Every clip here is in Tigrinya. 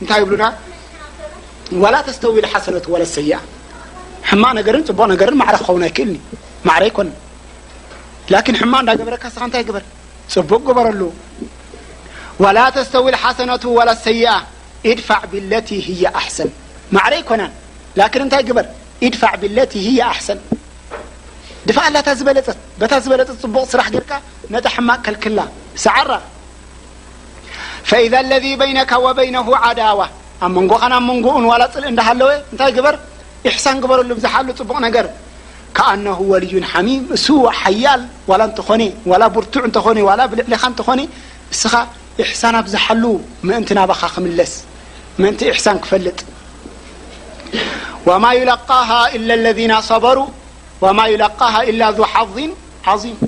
እንታይ ይብሉና ዋላ ተስተዊ ልሓሰነቱ ወለ ሰይኣ ሕማቅ ነገርን ፅቡቅ ነገርን ማዕረ ክኸውን ኣይክእልኒ ማዕረ ይኮን ላኪን ሕማቅ እንዳገበረካ ስኻ እንታይ ግበር ፅቡቅ ግበረሉ ዋላ ተስተዊ ልሓሰነቱ ወለ ሰይኣ ኢድፋዕ ብለቲ ህየ ኣሕሰን ማዕረ ይኮናን ላኪን እንታይ ግበር ኢድፋዕ ብለቲ ህየ ኣሕሰን ድፋእ ኣላታ ዝበለፀት በታ ዝበለፀት ፅቡቅ ስራሕ ጌርካ ነታ ሕማቅ ከልክላ ሰዓራ ፈኢዛ ለዚ በይነካ ወበይነሁ ዓዳዋ ኣብ መንጎኻን ኣብ መንጎኡን ዋላ ፅልኢ እንዳሃለወ እንታይ ግበር ኢሕሳን ግበረሉ ብዝሓሉ ፅቡቕ ነገር ከኣነሁ ወልዩን ሓሚም እሱ ሓያል ዋላ እንተኾነ ዋላ ብርቱዕ እንተኾነ ዋላ ብልዕሊኻ እንተኾነ እስኻ ኢሕሳን ኣብዝሓሉ ምእንቲ ናባኻ ክምለስ ምእንቲ ኢሕሳን ክፈልጥ ወማ ዩለቃሃ ኢላ ለዚና ሰበሩ ወማ ዩለቃሃ ኢላ ዙ ሓዚን ዓዚም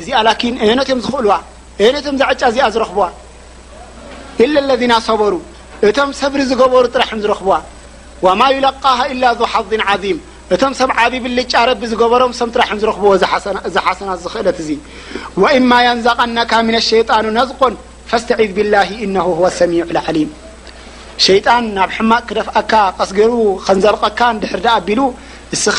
እዚኣ ላኪን እነነት እዮም ዝኽእልዋ እየ ነቶም እዛ ዕጫ እዚኣ ዝረኽቡዋ ኢለ ለዚና ሰበሩ እቶም ሰብሪ ዝገበሩ ጥራሕ እዮም ዝረኽቡዋ ዋማ ዩለቃሃ ኢላ ዙ ሓዝን ዓዚም እቶም ሰብ ዓብ ብልጫ ረቢ ዝገበሮም ሰም ጥራሕ እዮም ዝረኽብዎ እዚ ሓሰናት ዝኽእለት እዙ ወእማ የንዘቀነካ ምነ ሸይጣኑ ነዝቆን ፈስተዒዝ ብላሂ እነ ወ ሰሚዑ ዓሊም ሸይጣን ናብ ሕማቅ ክደፍኣካ ቀስገሩ ከንዘልቀካ ንድሕር ዳኣ ኣቢሉ እስኻ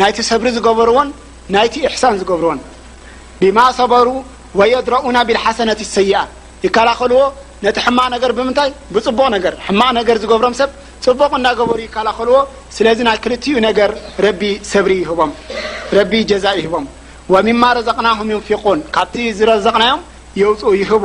ናይቲ ሰብሪ ዝገበርዎን ናይቲ ኢሕሳን ዝገብርዎን ቢማ ሰበሩ ወየድረኡና ቢልሓሰነቲ ሰይኣ ይከላኸልዎ ነቲ ሕማቕ ነገር ብምንታይ ብጽቡቕ ነገር ሕማቕ ነገር ዝገብሮም ሰብ ጽቡቕ እናገበሩ ይከላኸልዎ ስለዚ ናይ ክልቲኡ ነገር ረቢ ሰብሪ ይህቦም ረቢ ጀዛ ይህቦም ወሚማ ረዘቕናሁም ዩንፊቁን ካብቲ ዝረዘቕናዮም የውጽኡ ይህቡ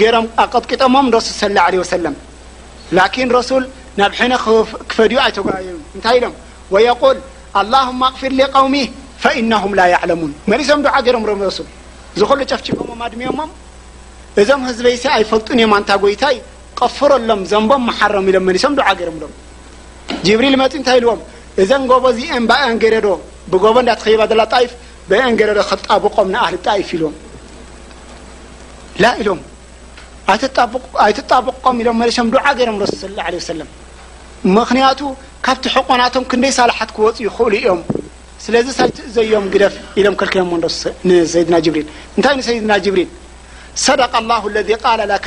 ገይሮም ኣቀጥቂጦሞም ንረሱል ሰለ ለ ወሰለም ላኪን ረሱል ናብ ሕነ ክፈድዩ ኣይተጓየዩን እንታይ ኢሎም ወየቁል ኣላሁማ ኣቅፊር ሊቀውሚ ፈኢነሁም ላ ያዕለሙን መሊሶም ዱዓ ገይሮም ሮም ረሱል እዚ ኩሉ ጨፍጭፎሞም ኣድሚዮሞም እዞም ህዝበይሲ ኣይፈልጡን እዮም ኣንታ ጎይታይ ቀፍረሎም ዘንቦም መሓሮም ኢሎም መሊሶም ዱዓ ገይሮምሎም ጅብሪል መፂ እንታይ ኢልዎም እዘን ጎቦ እዚአን ባእያን ገይረዶ ብጎቦ እንዳተኸይባ ዘላ ጣይፍ በየንገረረ ከጣብቆም ንኣ ልጣይፍ ኢሎም ላ ኢሎም ኣይትጣብቆም ኢሎም መለሸም ዱዓ ገይሮም ረሱል ስለ ላ ለ ወሰለም ምክንያቱ ካብቲ ሕቆናቶም ክንደይ ሳላሓት ክወፁ ይኽእሉ እዮም ስለዚ ሳይትእዘዮም ግደፍ ኢሎም ከልኪሎሞ ንሰይድና ጅብሪል እንታይ ንሰይድና ጅብሪል ሰደቃ ላሁ ለዚ ቃለ ለካ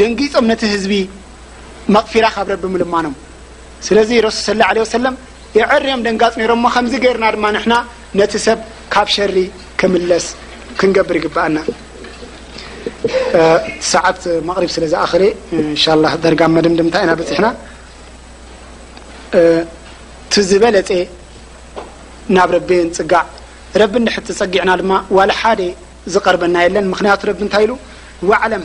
ደንጊጾም ነቲ ህዝቢ መቕፊራ ካብ ረቢ ምልማኖም ስለዚ ረሱል ስለ ላሁ ለ ወሰለም የዐርዮም ደንጋጽ ነይሮም እሞ ከምዚ ገይርና ድማ ንሕና ነቲ ሰብ ካብ ሸሪ ክምለስ ክንገብር ይግብኣና ሰዓት መቕሪብ ስለ ዝኣኸለ እንሻ ላ ደርጋ መደምደምታ ኢና በፂሕና እቲ ዝበለፀ ናብ ረቢ ንፅጋዕ ረቢ እንድሕር ተፀጊዕና ድማ ዋላ ሓደ ዝቐርበና የለን ምክንያቱ ረቢ እንታይ ኢሉ ዋዕለም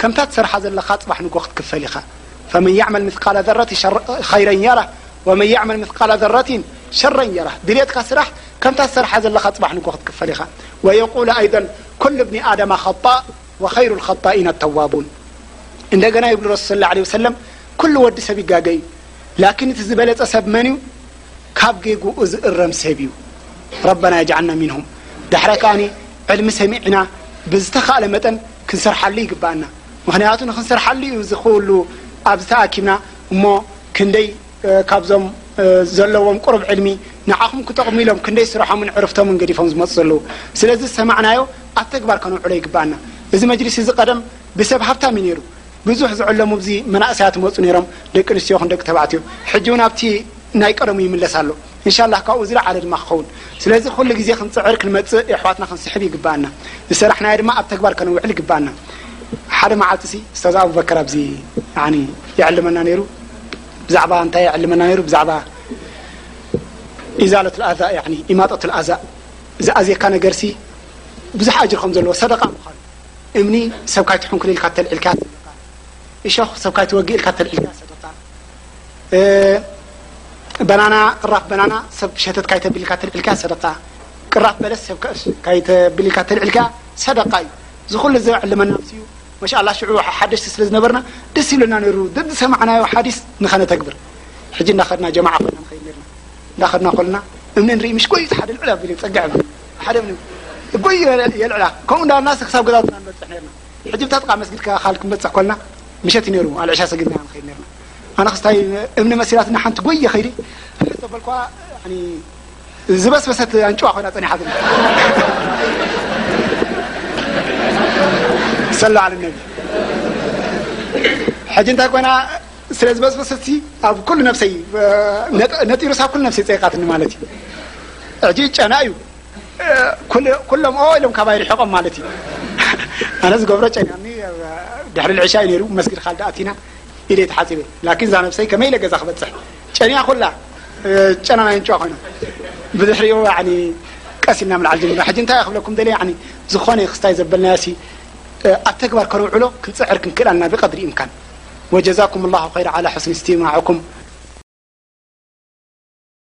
ከምታ ትሰርሓ ዘለኻ ጽባሕ ንግሆ ክትክፈል ኢኻ ፈመን ያዕመል ምትቃለ ዘረት ኸይረን የራ ወመን ያዕመል ምትቃለ ዘረትን ሸረን የራ ድሌትካ ስራሕ ከምታ ትሰርሓ ዘለኻ ጽባሕ ንግሆ ክትክፈል ኢኻ ወየቁሉ ኣይደን ኩሉ ብኒ ኣደማ ኸጣእ ወኸይሩ ልኸጣኢን ኣተዋቡን እንደገና ይብሉ ረሱል ስለ ላ ለ ወሰለም ኩሉ ወዲ ሰብ ይጋገ እዩ ላኪን እቲ ዝበለጸ ሰብ መን እዩ ካብ ጌጉኡ ዝእረም ሰብ እዩ ረበና የጅዓልና ሚንሁም ዳሕራይ ከዓኒ ዕልሚ ሰሚዕና ብዝተኻእለ መጠን ክንሰርሓሉ ይግበኣና ምክንያቱ ንክንሰርሓሉ እዩ እዚ ኩሉ ኣብዚ ተኣኪብና እሞ ክንደይ ካብዞም ዘለዎም ቁሩብ ዕድሚ ንዓኹም ክጠቕሙ ኢሎም ክንደይ ስርሖምን ዕርፍቶምን ገዲፎም ዝመፁ ዘለዉ ስለዚ ዝሰማዕናዮ ኣብ ተግባር ከነውዕሎ ይግበኣና እዚ መጅሊስ እዚ ቀደም ብሰብ ሃብታም እዩ ነይሩ ብዙሕ ዝዕለሙ ኣብዚ መናእሰያት ይመፁ ነይሮም ደቂ ኣንስትዮ ይኹን ደቂ ተባዕትዮ ሕጂ እውን ኣብቲ ናይ ቀደሙ ይምለስ ኣሎ እንሻላህ ካብኡ ዝለዓለ ድማ ክኸውን ስለዚ ኩሉ ግዜ ክንፅዕር ክንመፅእ የሕዋትና ክንስሕብ ይግበኣና ዝሰራሕናዮ ድማ ኣብ ተግባር ከነውዕል ይግበኣና ሓደ መዓልቲ ሲ እስታዝ ኣቡበከር ኣብዚ ያኒ የዕልመና ነይሩ ብዛዕባ እንታይ የዕልመና ነይሩ ብዛዕባ ኢዛለት ልኣዛ ያኒ ኢማጠት ልኣዛ ዝኣዝየካ ነገር ሲ ብዙሕ ኣጅር ከም ዘለዎ ሰደቃ ምዃኑ እምኒ ሰብ ካይትሑንክል ኢልካ ተልዒልካ ሰደቃ እሾኽ ሰብ ካይትወግእ ኢልካ ተልዒልካ ሰደቃ በናና ቅራፍ በናና ሰብ ሸተት ካይተብል ኢልካ ተልዕል ከያ ሰደቃ ቅራፍ በለስ ሰብ ካይተብል ኢልካ ተልዕል ከያ ሰደቃ እዩ እዚ ኩሉ ዘዕልመና ምስ እዩ ማሻ ኣላ ሽዑ ሓደሽቲ ስለ ዝነበርና ደስ ይብለና ነይሩ ደዝሰማዕናዮ ሓዲስ ንኸነተግብር ሕጂ እንዳኸድና ጀማዓ ኮይና ንኸይድ ነርና እንዳኸድና ኮልና እምኒ ንርኢ ምሽ ጎይ ሓደ ልዕል ኣቢለ ፀግዕ ሓደ እምኒ ጎይ የልዕላ ከምኡ እንዳበልና ክሳብ ገዛውትና ንበፅሕ ነርና ሕጂ ብታ ጥቃ መስጊድ ካኻል ክንበጽሕ ኮልና ምሸት እዩ ነሩ ኣብ ዕሻ ሰግድና ኢና ንኸይድ ነርና ኣነ ክስታይ እምኒ መሲላትና ሓንቲ ጎየ ኸይዲ ርሕ ዘበልኳ ዝበስበሰት ኣንጭዋ ኮይና ጸኒሓ ዘ ሰላ ዓለ ነቢ ሕጂ እንታይ ኮይና ስለ ዝበስበሰት ኣብ ኩሉ ነብሰይ ነጢሩስ ኣብ ኩሉ ነብሰይ ጸይቃትኒ ማለት እዩ ሕጂ ጨና እዩ ኩሎም ኦ ኢሎም ካባይ ርሒቆም ማለት እዩ ኣነ ዝገብሮ ጨኒያኒ ድሕሪ ልዕሻ እዩ ነይሩ መስጊድ ካልድ ኣቲና ኢደይ ተሓፂበ ላኪን እዛ ነብሰይ ከመይ ኢለ ገዛ ክበፅሕ ጨኒያ ኩላ ጨና ናይ እንጭዋ ኮይኖም ብድሕሪኡ ቀስ ኢልና ምልዓል ጀሚርና ሕጂ እንታይ ክብለኩም ደለ ዝኾነ ክስታይ ዘበልናዮ ሲ ኣብ ተግባር ከነውዕሎ ክንፅዕር ክንክእል ኣለና ብቀድሪ እምካን ወጀዛኩም ላሁ ኸይር ዓላ ሕስኒ ስቲማዕኩም